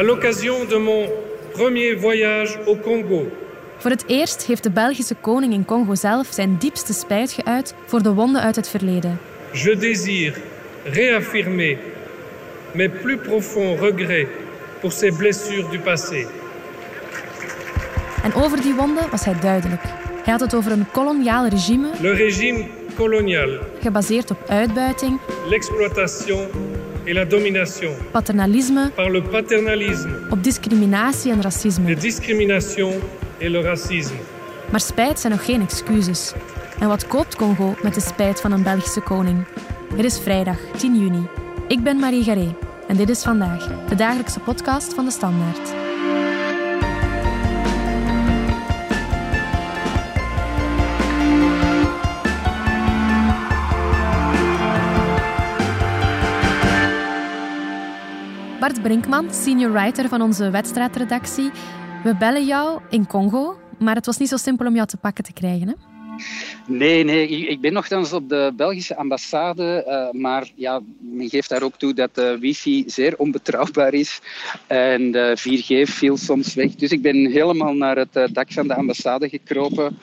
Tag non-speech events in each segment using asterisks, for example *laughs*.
À l'occasion de mon premier voyage au Congo, Voor het eerst heeft de Belgische koning in Congo zelf zijn diepste spijt geuit voor de wonden uit het verleden. je désire réaffirmer mes plus profonds regrets pour ces blessures du passé. En over die wonden was hij duidelijk. Hij had het over een koloniaal regime Le régime colonial, gebaseerd op uitbuiting, l'exploitation et la domination paternalisme, par le paternalisme, op discriminatie en racisme. discriminations et le racisme. Maar spijt zijn nog geen excuses. En wat koopt Congo met de spijt van een Belgische koning? Het is vrijdag 10 juni. Ik ben Marie Garé en dit is vandaag de dagelijkse podcast van de Standaard. Bart Brinkman, senior writer van onze wedstrijdredactie. We bellen jou in Congo, maar het was niet zo simpel om jou te pakken te krijgen. Hè? Nee, nee, ik ben nogthans op de Belgische ambassade, eh, maar ja, men geeft daar ook toe dat de wifi zeer onbetrouwbaar is en de 4G viel soms weg. Dus ik ben helemaal naar het eh, dak van de ambassade gekropen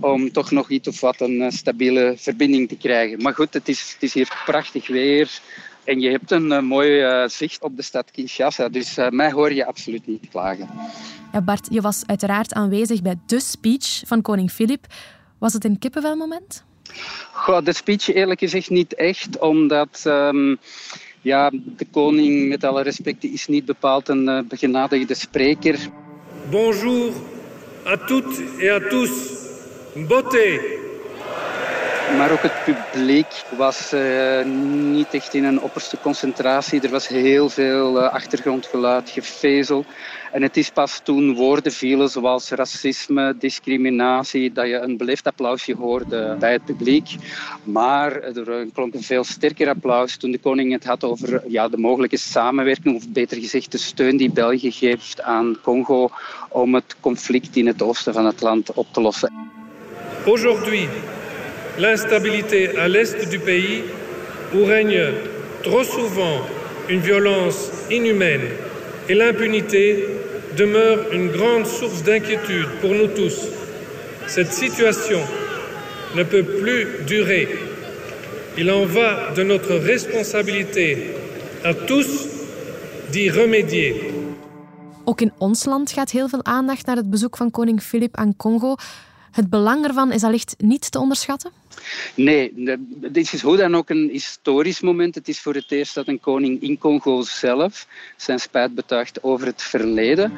om toch nog iets of wat een eh, stabiele verbinding te krijgen. Maar goed, het is, het is hier prachtig weer en je hebt een eh, mooi eh, zicht op de stad Kinshasa, dus eh, mij hoor je absoluut niet klagen. Ja, Bart, je was uiteraard aanwezig bij de speech van koning Filip. Was het een kippenvelmoment? Goh, de speech eerlijk gezegd niet echt, omdat ehm, ja, de koning, met alle respect, is niet bepaald een begenadigde spreker. Bonjour à toutes et à tous. Beauté, Maar ook het publiek was eh, niet echt in een opperste concentratie. Er was heel veel eh, achtergrondgeluid, gevezel. En het is pas toen woorden vielen zoals racisme, discriminatie, dat je een beleefd applausje hoorde bij het publiek. Maar er klonk een veel sterker applaus toen de koning het had over ja, de mogelijke samenwerking, of beter gezegd de steun die België geeft aan Congo om het conflict in het oosten van het land op te lossen. aujourd'hui, l'instabilité à l'est du pays, où règne trop souvent une violence inhumaine et l'impunité demeure une grande source d'inquiétude pour nous tous. Cette situation ne peut plus durer. Il en va de notre responsabilité à tous d'y remédier. Ook in ons land gaat heel veel aandacht naar het bezoek van koning Filip aan Congo. Het belang ervan is allicht niet te onderschatten. Nee, dit is hoe dan ook een historisch moment. Het is voor het eerst dat een koning in Congo zelf zijn spijt betuigt over het verleden.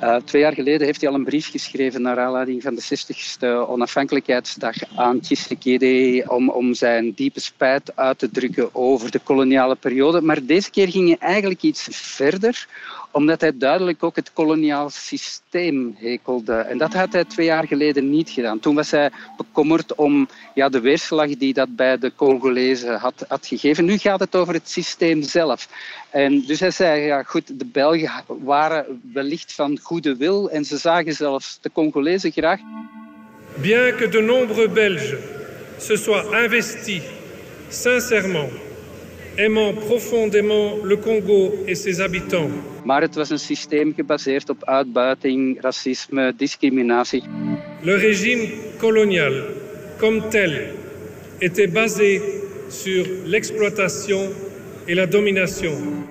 Eh, twee jaar geleden heeft hij al een brief geschreven naar aanleiding van de 60ste onafhankelijkheidsdag aan Tshisekedi om, om zijn diepe spijt uit te drukken over de koloniale periode. Maar deze keer ging hij eigenlijk iets verder omdat hij duidelijk ook het koloniaal systeem hekelde. En dat had hij twee jaar geleden niet gedaan. Toen was hij bekommerd om ja, de weerslag die dat bij de Congolezen had, had gegeven. Nu gaat het over het systeem zelf. En dus hij zei, ja goed, de Belgen waren wellicht van goede wil en ze zagen zelfs de Congolezen graag. Bien que de nombreux Belges se soient investis sincèrement, aimant profondément le Congo et ses habitants, Maar het was een systeem gebaseerd op uitbuiting, racisme, discriminatie. le régime colonial comme tel était basé sur l'exploitation et la domination.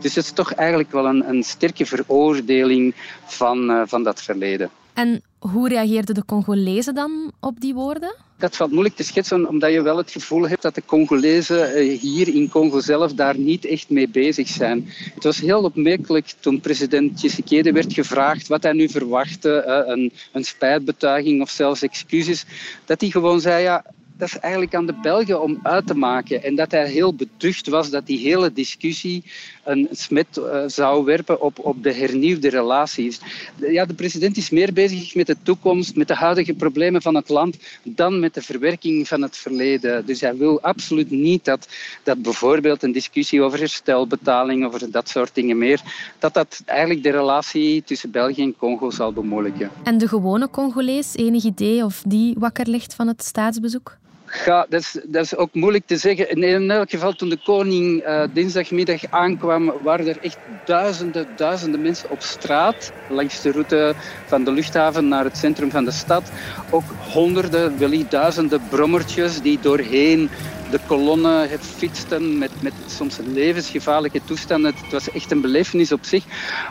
Dus het is toch eigenlijk wel een, een sterke veroordeling van, eh, van dat verleden. En hoe reageerden de Congolezen dan op die woorden? Dat valt moeilijk te schetsen, omdat je wel het gevoel hebt dat de Congolezen eh, hier in Congo zelf daar niet echt mee bezig zijn. Het was heel opmerkelijk toen president Tshisekedi werd gevraagd wat hij nu verwachtte, eh, een, een spijtbetuiging of zelfs excuses, dat hij gewoon zei, ja, dat is eigenlijk aan de Belgen om uit te maken. En dat hij heel beducht was dat die hele discussie een smet eh, zou werpen op, op de hernieuwde relaties. Ja, de president is meer bezig met de toekomst, met de huidige problemen van het land, dan met de verwerking van het verleden. Dus hij wil absoluut niet dat, dat bijvoorbeeld een discussie over herstelbetaling, over dat soort dingen meer, dat dat eigenlijk de relatie tussen België en Congo zal bemoeilijken. En de gewone Congolees, enig idee of die wakker ligt van het staatsbezoek? Ja, dat, is, dat is ook moeilijk te zeggen. In elk geval, toen de koning uh, dinsdagmiddag aankwam, waren er echt duizenden, duizenden mensen op straat. Langs de route van de luchthaven naar het centrum van de stad. Ook honderden, wellicht duizenden brommertjes die doorheen de kolonnen, het fietsen met, met soms levensgevaarlijke toestanden. Het was echt een belevenis op zich.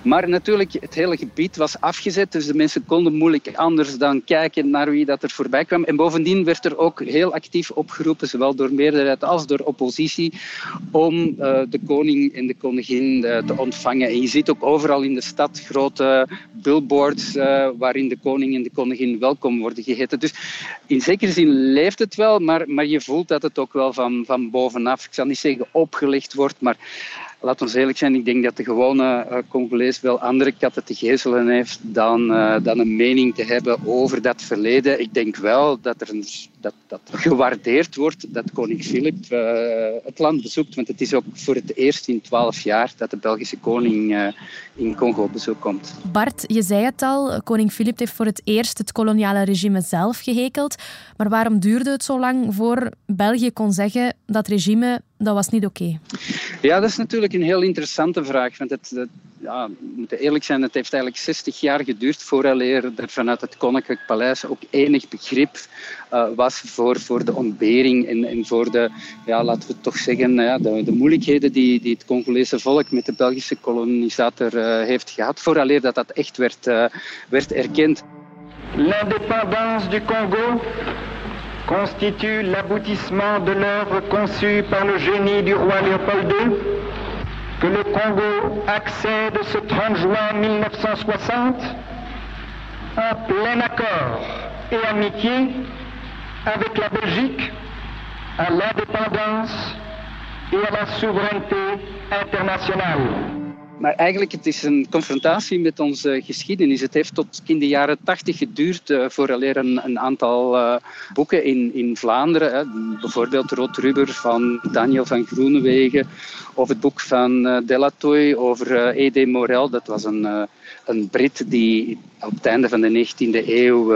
Maar natuurlijk, het hele gebied was afgezet, dus de mensen konden moeilijk anders dan kijken naar wie dat er voorbij kwam. En bovendien werd er ook heel actief opgeroepen, zowel door meerderheid als door oppositie, om uh, de koning en de koningin uh, te ontvangen. En je ziet ook overal in de stad grote billboards uh, waarin de koning en de koningin welkom worden geheten. Dus in zekere zin leeft het wel, maar, maar je voelt dat het ook wel van, van bovenaf, ik zal niet zeggen opgelegd wordt, maar laat ons eerlijk zijn, ik denk dat de gewone uh, Congolees wel andere katten te gezelen heeft dan, uh, dan een mening te hebben over dat verleden. Ik denk wel dat er een, dat, dat *laughs* gewaardeerd wordt dat koning Filip uh, het land bezoekt, want het is ook voor het eerst in twaalf jaar dat de Belgische koning in Congo op bezoek komt. Bart, je zei het al, koning Filip heeft voor het eerst het koloniale regime zelf gehekeld. Maar waarom duurde het zo lang voor België kon zeggen dat regime dat was niet oké? Ja, dat is natuurlijk een heel interessante vraag. Want het, het, ja, we moeten eerlijk zijn, het heeft eigenlijk 60 jaar geduurd voordat er vanuit het Koninklijk Paleis ook enig begrip uh, was voor, voor de ontbering en, en voor de, ja, laten we toch zeggen, ja, de, de moeilijkheden die, die het Congolese volk met de Belgische kolonisator uh, heeft gehad, vooraleer dat dat echt werd, uh, werd erkend. L'indépendance du Congo constitue l'aboutissement de l'œuvre conçue par le génie du roi Léopold II, que le Congo accède ce 30 juin 1960 en plein accord et amitié avec la Belgique à l'indépendance et à la souveraineté internationale. Maar eigenlijk het is een confrontatie met onze geschiedenis. Het heeft tot in de jaren tachtig geduurd uh, vooraleer een, een aantal uh, boeken in, in Vlaanderen, hè, bijvoorbeeld Rood Rubber van Daniel van Groenewegen, of het boek van uh, Delatoy over E.D. Morel, dat was een, een Brit die op het einde van de 19e eeuw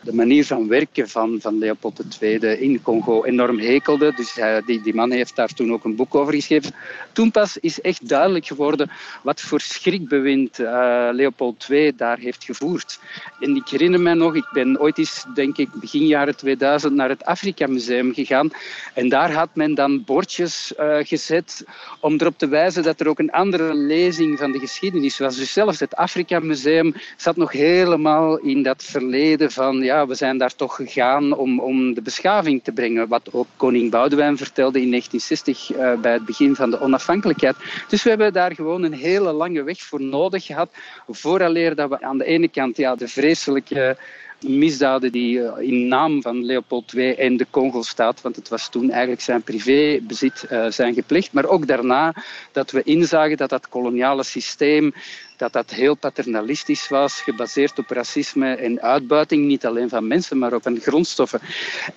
de manier van werken van, van Leopold II in Congo enorm hekelde. Dus hij, die, die man heeft daar toen ook een boek over geschreven. Toen pas is echt duidelijk geworden wat voor schrikbewind uh, Leopold II daar heeft gevoerd. En ik herinner me nog, ik ben ooit eens, denk ik, begin jaren 2000 naar het Afrika Museum gegaan. En daar had men dan bordjes uh, gezet om erop te wijzen dat er ook een andere lezing van de geschiedenis was. Dus zelfs het Afrika Museum zat nog helemaal in dat verleden van ja, we zijn daar toch gegaan om, om de beschaving te brengen. Wat ook koning Boudewijn vertelde in 1960 uh, bij het begin van de onafhankelijkheid. Dus we hebben daar gewoon een hele lange weg voor nodig gehad. Vooraleer dat we aan de ene kant ja, de vreselijke misdaden die eh, in naam van Leopold II en de Congo-staat, want het was toen eigenlijk zijn privébezit, uh, zijn gepleegd. Maar ook daarna dat we inzagen dat dat koloniale systeem dat dat heel paternalistisch was, gebaseerd op racisme en uitbuiting, niet alleen van mensen, maar ook van grondstoffen.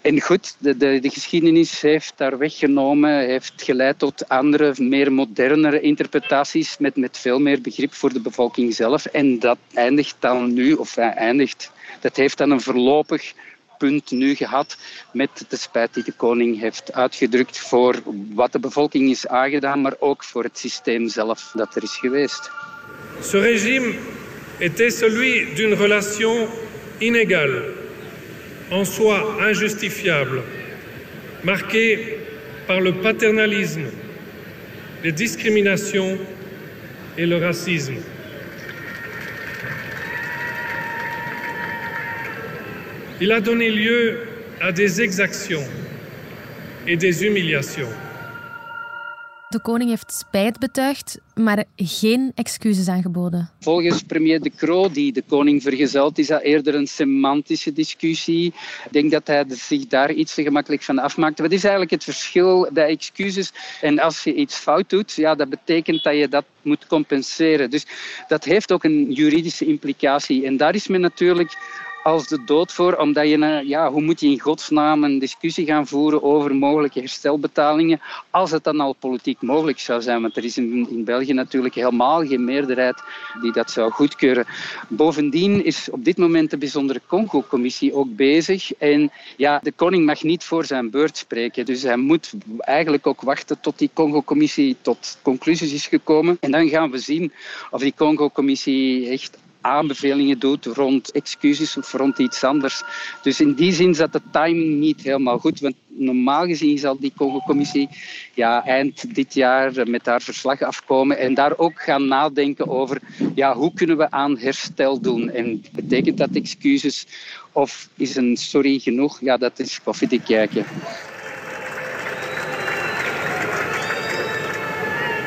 En goed, de, de, de geschiedenis heeft daar weggenomen, heeft geleid tot andere, meer modernere interpretaties met, met veel meer begrip voor de bevolking zelf. En dat eindigt dan nu, of eindigt, dat heeft dan een voorlopig punt nu gehad met de spijt die de koning heeft uitgedrukt voor wat de bevolking is aangedaan, maar ook voor het systeem zelf dat er is geweest. Ce régime était celui d'une relation inégale, en soi injustifiable, marquée par le paternalisme, les discriminations et le racisme. Il a donné lieu à des exactions et des humiliations. De koning heeft spijt betuigd, maar geen excuses aangeboden. Volgens premier De Croo, die de koning vergezelt, is dat eerder een semantische discussie. Ik denk dat hij zich daar iets te gemakkelijk van afmaakt. Wat is eigenlijk het verschil bij excuses en als je iets fout doet? Ja, dat betekent dat je dat moet compenseren. Dus dat heeft ook een juridische implicatie. En daar is men natuurlijk als de dood voor, omdat je, ja, hoe moet je in godsnaam een discussie gaan voeren over mogelijke herstelbetalingen, als het dan al politiek mogelijk zou zijn, want er is in, in België natuurlijk helemaal geen meerderheid die dat zou goedkeuren. Bovendien is op dit moment de bijzondere Congo-commissie ook bezig en ja, de koning mag niet voor zijn beurt spreken, dus hij moet eigenlijk ook wachten tot die Congo-commissie tot conclusies is gekomen. En dan gaan we zien of die Congo-commissie echt aanbevelingen doet rond excuses of rond iets anders. Dus in die zin zat de timing niet helemaal goed. Want normaal gezien zal die Congo-commissie ja, eind dit jaar met haar verslag afkomen en daar ook gaan nadenken over ja, hoe kunnen we aan herstel doen. En betekent dat excuses of is een sorry genoeg? Ja, dat is koffiedik kijken.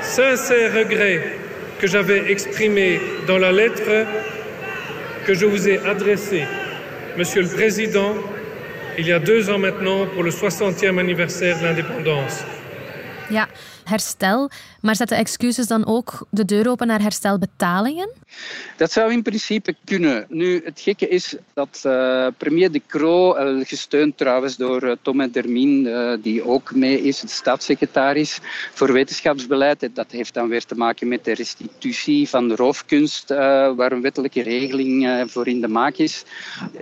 Sincère regret que j'avais exprimé dans la lettre que je vous ai adressée, Monsieur le Président, il y a deux ans maintenant pour le 60e anniversaire de l'indépendance. Herstel. Maar zetten excuses dan ook de deur open naar herstelbetalingen? Dat zou in principe kunnen. Nu, het gekke is dat uh, premier De Croo, gesteund trouwens door uh, Tom Dermien, die ook mee is, de staatssecretaris voor wetenschapsbeleid, dat heeft dan weer te maken met de restitutie van de roofkunst, waar een wettelijke regeling voor in de maak is.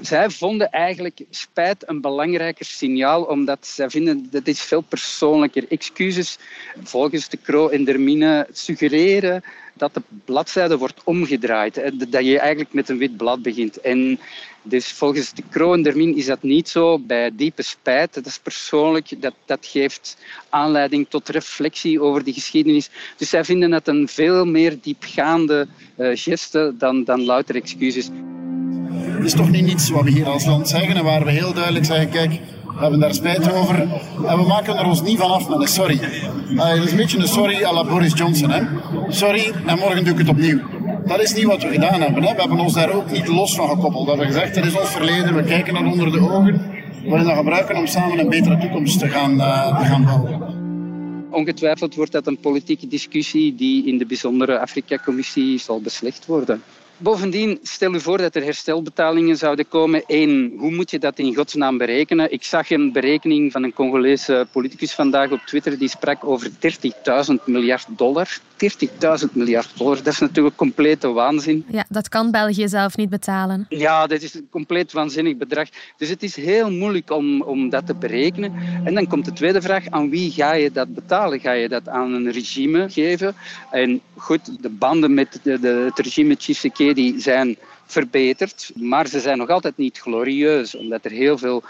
Zij vonden eigenlijk spijt een belangrijker signaal, omdat zij vinden dat is veel persoonlijker. Excuses volgens De Croo en Dermine suggereren dat de bladzijde wordt omgedraaid. Dat je eigenlijk met een wit blad begint. En dus volgens de Kroondermin is dat niet zo. Bij diepe spijt, dat is persoonlijk, dat, dat geeft aanleiding tot reflectie over die geschiedenis. Dus zij vinden het een veel meer diepgaande uh, geste dan, dan louter excuses. Het is toch niet iets wat we hier als land zeggen en waar we heel duidelijk zeggen, kijk, we hebben daar spijt over. En we maken er ons niet van af met een sorry. Uh, het is een beetje een sorry à la Boris Johnson. Hè? Sorry, en morgen doe ik het opnieuw. Dat is niet wat we gedaan hebben. Hè? We hebben ons daar ook niet los van gekoppeld. We hebben gezegd, dat is ons verleden. We kijken dat onder de ogen. We willen dat gebruiken om samen een betere toekomst te gaan, uh, te gaan bouwen. Ongetwijfeld wordt dat een politieke discussie die in de bijzondere Afrika-commissie zal beslecht worden. Bovendien, stel u voor dat er herstelbetalingen zouden komen. Eén, hoe moet je dat in godsnaam berekenen? Ik zag een berekening van een Congolese politicus vandaag op Twitter die sprak over 30.000 miljard dollar. 30.000 miljard dollar, dat is natuurlijk complete waanzin. Ja, dat kan België zelf niet betalen. Ja, dat is een compleet waanzinnig bedrag. Dus het is heel moeilijk om, om dat te berekenen. En dan komt de tweede vraag, aan wie ga je dat betalen? Ga je dat aan een regime geven? En goed, de banden met de, de, het regime Tshisekedi die zijn verbeterd, maar ze zijn nog altijd niet glorieus, omdat er heel veel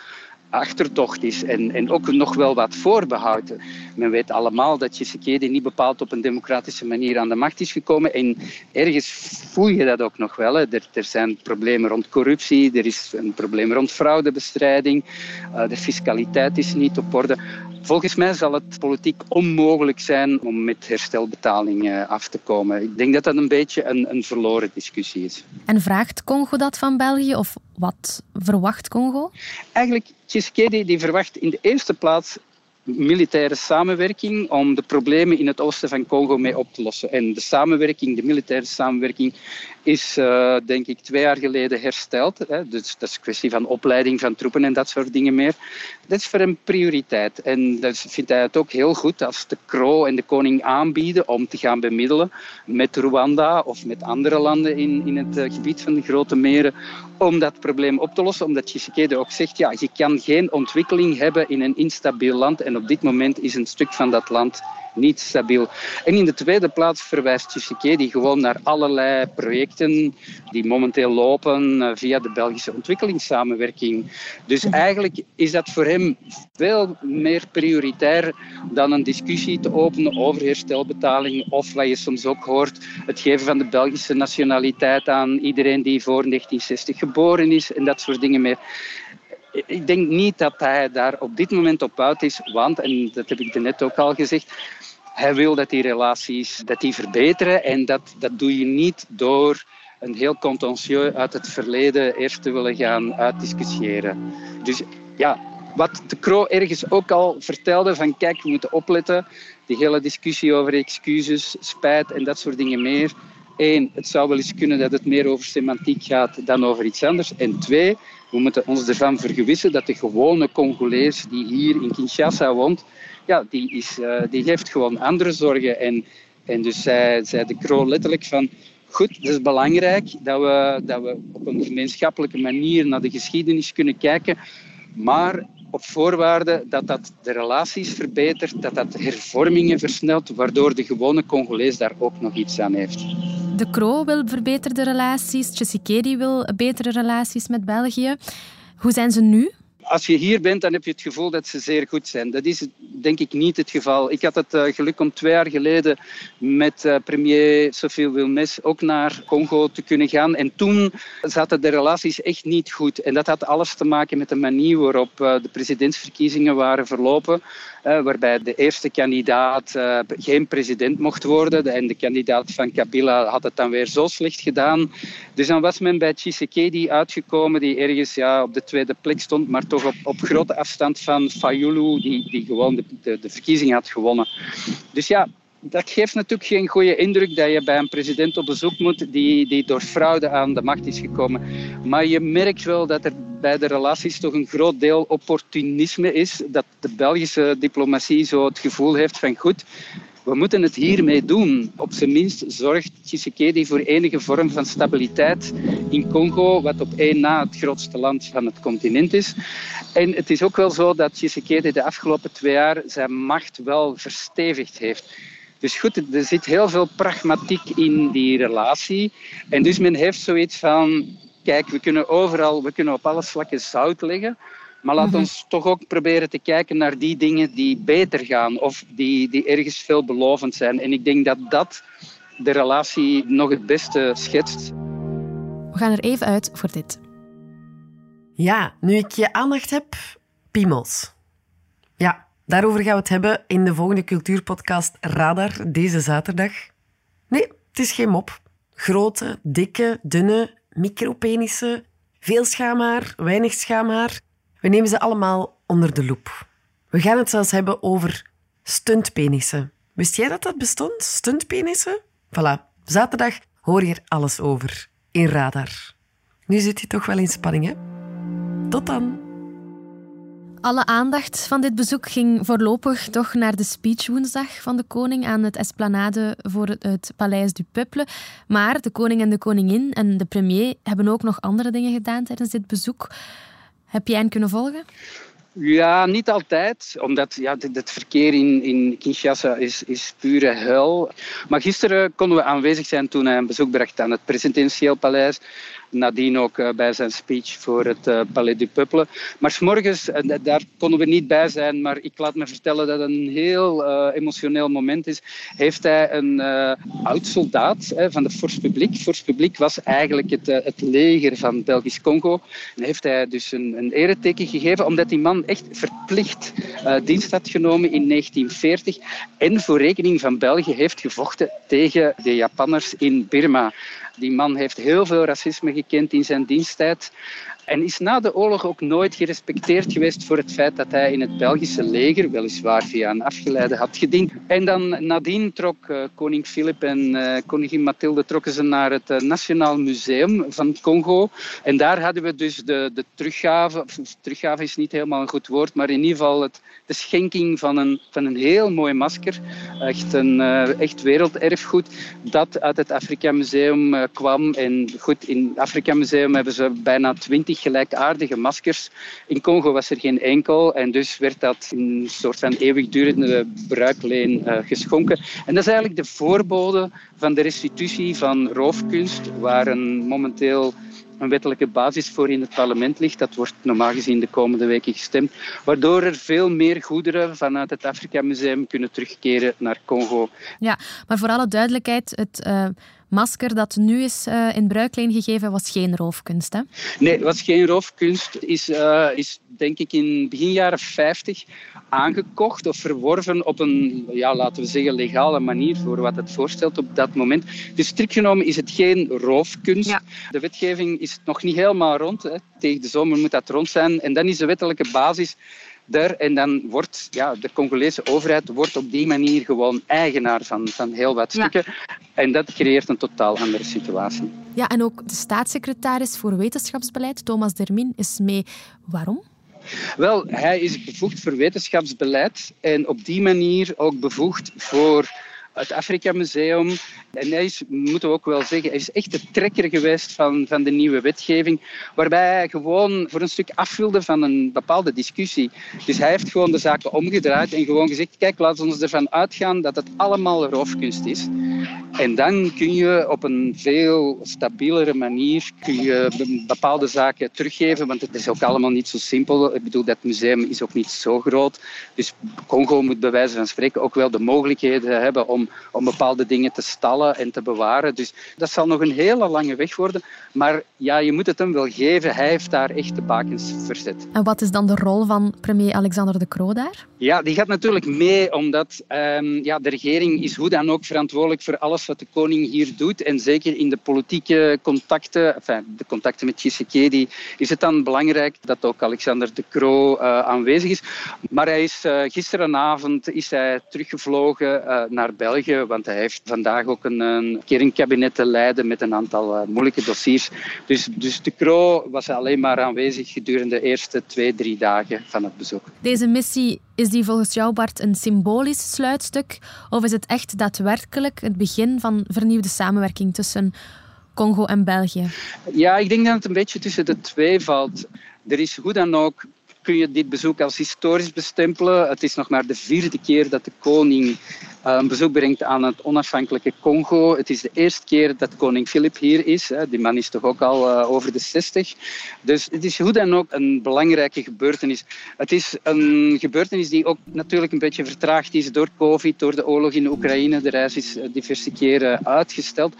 achtertocht is en, en ook nog wel wat voorbehouden. Men weet allemaal dat Tshisekedi niet bepaald op een democratische manier aan de macht is gekomen en ergens voel je dat ook nog wel. Hè. Er, er zijn problemen rond corruptie, er is een probleem rond fraudebestrijding, uh, de fiscaliteit is niet op orde. Volgens mij zal het politiek onmogelijk zijn om met herstelbetalingen af te komen. Ik denk dat dat een beetje een, een verloren discussie is. En vraagt Congo dat van België of wat verwacht Congo? Eigenlijk, Tshisekedi die verwacht in de eerste plaats militaire samenwerking om de problemen in het oosten van Congo mee op te lossen. En de samenwerking, de militaire samenwerking, is uh, denk ik twee jaar geleden hersteld. Hè. Dus dat is een kwestie van opleiding van troepen en dat soort dingen meer. Dat is voor hem prioriteit. En dat vindt hij het ook heel goed als de Kro en de koning aanbieden om te gaan bemiddelen met Rwanda of met andere landen in, in het uh, gebied van de Grote Meren om dat probleem op te lossen. Omdat Tshisekedi ook zegt, ja, je kan geen ontwikkeling hebben in een instabiel land. En op dit moment is een stuk van dat land niet stabiel. En in de tweede plaats verwijst Tshisekedi gewoon naar allerlei projecten die momenteel lopen eh, via de Belgische ontwikkelingssamenwerking. Dus eigenlijk is dat voor hem veel meer prioritair dan een discussie te openen over herstelbetaling of wat je soms ook hoort, het geven van de Belgische nationaliteit aan iedereen die voor 1960 geboren is en dat soort dingen meer ik denk niet dat hij daar op dit moment op uit is, want, en dat heb ik net ook al gezegd, hij wil dat die relaties dat die verbeteren en dat, dat doe je niet door een heel contentieus uit het verleden eerst te willen gaan uitdiscussiëren. Dus ja, wat de Croo ergens ook al vertelde van kijk, we moeten opletten, die hele discussie over excuses, spijt en dat soort dingen meer, Eén, het zou wel eens kunnen dat het meer over semantiek gaat dan over iets anders. En twee, we moeten ons ervan vergewissen dat de gewone Congolees die hier in Kinshasa woont, ja, die, is, uh, die heeft gewoon andere zorgen. En, en dus zei, zei de Kroo letterlijk van, goed, het is belangrijk dat we, dat we op een gemeenschappelijke manier naar de geschiedenis kunnen kijken, maar op voorwaarde dat dat de relaties verbetert, dat dat hervormingen versnelt, waardoor de gewone Congolees daar ook nog iets aan heeft. De Kro wil verbeterde relaties, Tshisekedi wil betere relaties met België. Hoe zijn ze nu? als je hier bent, dan heb je het gevoel dat ze zeer goed zijn. Dat is denk ik niet het geval. Ik had het uh, geluk om twee jaar geleden met uh, premier Sophie Wilmes ook naar Congo te kunnen gaan. En toen zaten de relaties echt niet goed. En dat had alles te maken met de manier waarop uh, de presidentsverkiezingen waren verlopen. Waarbij de eerste kandidaat geen president mocht worden. En de kandidaat van Kabila had het dan weer zo slecht gedaan. Dus dan was men bij Tshisekedi uitgekomen, die ergens ja, op de tweede plek stond, maar toch op, op grote afstand van Fayulu, die, die gewoon de, de, de verkiezing had gewonnen. Dus ja, dat geeft natuurlijk geen goede indruk dat je bij een president op bezoek moet die, die door fraude aan de macht is gekomen. Maar je merkt wel dat er bij de relaties toch een groot deel opportunisme is. Dat de Belgische diplomatie zo het gevoel heeft van goed, we moeten het hiermee doen. Op zijn minst zorgt Tshisekedi voor enige vorm van stabiliteit in Congo, wat op één na het grootste land van het continent is. En het is ook wel zo dat Tshisekedi de afgelopen twee jaar zijn macht wel verstevigd heeft. Dus goed, er zit heel veel pragmatiek in die relatie. En dus men heeft zoiets van, kijk, we kunnen overal, we kunnen op alle vlakken zout leggen. Maar laat mhm. ons toch ook proberen te kijken naar die dingen die beter gaan of die, die ergens veelbelovend zijn. En ik denk dat dat de relatie nog het beste schetst. We gaan er even uit voor dit. Ja, nu ik je aandacht heb, piemels. Ja, daarover gaan we het hebben in de volgende cultuurpodcast Radar deze zaterdag. Nee, het is geen mop. Grote, dikke, dunne, micropenissen, veel schaamhaar, weinig schaamhaar. We nemen ze allemaal onder de loep. We gaan het zelfs hebben over stuntpenissen. Wist jij dat dat bestond? Stuntpenissen? Voilà, zaterdag hoor je er alles over in Radar. Nu zit je toch wel in spanning, hè? Tot dan. Alle aandacht van dit bezoek ging voorlopig toch naar de speech woensdag van de koning aan het esplanade voor het Paleis du Peuple. Maar de koning en de koningin en de premier hebben ook nog andere dingen gedaan tijdens dit bezoek. Heb jij hen kunnen volgen? Ja, niet altijd, omdat ja, het verkeer in, in Kinshasa is, is pure hel. Maar gisteren konden we aanwezig zijn toen hij een bezoek bracht aan het presidentieel paleis nadien ook eh, bij zijn speech voor het uh, Palais du Peuple. Maar s'morgens, uh, daar konden we niet bij zijn, maar ik laat me vertellen dat het een heel emotioneel moment is. Heeft hij een oud soldaat van de Force Publique. Force Publique was eigenlijk het, het leger van Belgisch Congo. En heeft hij dus een, een ereteken gegeven, omdat die man echt verplicht dienst had genomen in 1940 en voor rekening van België heeft gevochten tegen de Japanners in Birma. Die man heeft heel veel racisme gekend in zijn diensttijd. En is na de oorlog ook nooit gerespecteerd geweest voor het feit dat hij in het Belgische leger, weliswaar via een afgeleide, had gediend. En dan nadien trok uh, koning Filip en uh, koningin Mathilde trokken ze naar het uh, Nationaal Museum van Congo. En daar hadden we dus de, de teruggave, teruggave is niet helemaal een goed woord, maar in ieder geval het, de schenking van een, van een heel mooi masker. Echt een echt werelderfgoed dat uit het Afrika Museum kwam. En goed, in het Afrika Museum hebben ze bijna twintig gelijkaardige maskers. In Congo was er geen enkel en dus werd dat in een soort van eeuwigdurende bruikleen uh, geschonken. En dat is eigenlijk de voorbode van de restitutie van roofkunst, waar een momenteel een wettelijke basis voor in het parlement ligt. Dat wordt normaal gezien de komende weken gestemd. Waardoor er veel meer goederen vanuit het Afrika Museum kunnen terugkeren naar Congo. Ja, maar voor alle duidelijkheid, het uh, masker dat nu is uh, in bruikleen gegeven was geen roofkunst, hè? Nee, het was geen roofkunst. Is, uh, is denk ik in begin jaren 50 aangekocht of verworven op een, ja, laten we zeggen, legale manier voor wat het voorstelt op dat moment. Dus strikt genomen is het geen roofkunst. De wetgeving is nog niet helemaal rond. Hè. Tegen de zomer moet dat rond zijn. En dan is de wettelijke basis daar. En dan wordt ja, de Congolese overheid wordt op die manier gewoon eigenaar van, van heel wat stukken. En dat creëert een totaal andere situatie. Ja, en ook de staatssecretaris voor wetenschapsbeleid, Thomas Dermin, is mee. Waarom? Wel, hij is bevoegd voor wetenschapsbeleid en op die manier ook bevoegd voor het Afrika Museum. En hij is, moeten we ook wel zeggen, hij is echt de trekker geweest van, van de nieuwe wetgeving, waarbij hij gewoon voor een stuk afvulde van een bepaalde discussie. Dus hij heeft gewoon de zaken omgedraaid en gewoon gezegd, kijk, laten we ervan uitgaan dat het allemaal roofkunst is. En dan kun je op een veel stabielere manier kun je bepaalde zaken teruggeven, want het is ook allemaal niet zo simpel. Ik bedoel, dat museum is ook niet zo groot. Dus Congo moet bij wijze van spreken ook wel de mogelijkheden hebben om, om bepaalde dingen te stallen en te bewaren. Dus dat zal nog een hele lange weg worden. Maar ja, je moet het hem wel geven. Hij heeft daar echt de bakens verzet. En wat is dan de rol van premier Alexander de Croo daar? Ja, die gaat natuurlijk mee, omdat um, ja, de regering is hoe dan ook verantwoordelijk voor alles wat de koning hier doet. En zeker in de politieke contacten, enfin, de contacten met Tshisekedi, is het dan belangrijk dat ook Alexander de Croo uh, aanwezig is. Maar hij is uh, gisterenavond is hij teruggevlogen uh, naar België, want hij heeft vandaag ook een, een kernkabinet te leiden met een aantal moeilijke dossiers. Dus, dus de Croo was alleen maar aanwezig gedurende de eerste twee, drie dagen van het bezoek. Deze missie is die volgens jou, Bart, een symbolisch sluitstuk? Of is het echt daadwerkelijk het begin van vernieuwde samenwerking tussen Congo en België? Ja, ik denk dat het een beetje tussen de twee valt. Er is hoe dan ook kun je dit bezoek als historisch bestempelen. Het is nog maar de vierde keer dat de koning een bezoek brengt aan het onafhankelijke Congo. Het is de eerste keer dat koning Filip hier is. Die man is toch ook al eh, over de 60. Dus het is hoe dan ook een belangrijke gebeurtenis. Het is een gebeurtenis die ook natuurlijk een beetje vertraagd is door COVID, door de oorlog in Oekraïne. De reis is eh, diverse keren uitgesteld.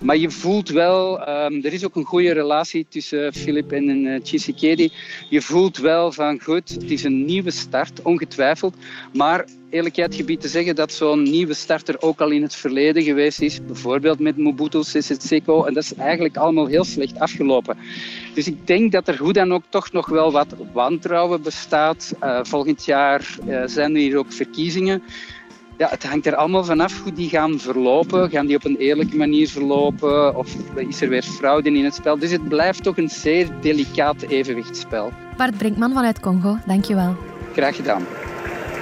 Maar je voelt wel, ehm, er is ook een goede relatie tussen Filip en uh, Tshisekedi. Je voelt wel van goed, het is een nieuwe start, ongetwijfeld. Maar eerlijkheid gebied te zeggen dat zo'n nieuwe starter ook al in het verleden geweest is. Bijvoorbeeld met Mobutu Sese Seko. En dat is eigenlijk allemaal heel slecht afgelopen. Dus ik denk dat er hoe dan ook toch nog wel wat wantrouwen bestaat. Uh, volgend jaar uh, zijn er hier ook verkiezingen. Ja, het hangt er allemaal vanaf hoe die gaan verlopen. Gaan die op een eerlijke manier verlopen? Of is er weer fraude in het spel? Dus het blijft toch een zeer delicaat evenwichtsspel. Bart Brinkman vanuit Congo, dankjewel. Graag gedaan.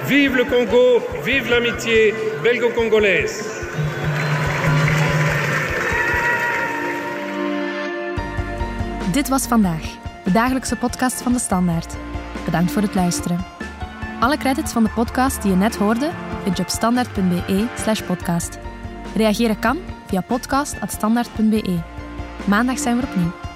Vive le Congo, vive l'amitié belgo-congolaise. Dit was vandaag, de dagelijkse podcast van de Standaard. Bedankt voor het luisteren. Alle credits van de podcast die je net hoorde vind je op standaard.be/slash podcast. Reageren kan via podcast.standaard.be. Maandag zijn we opnieuw.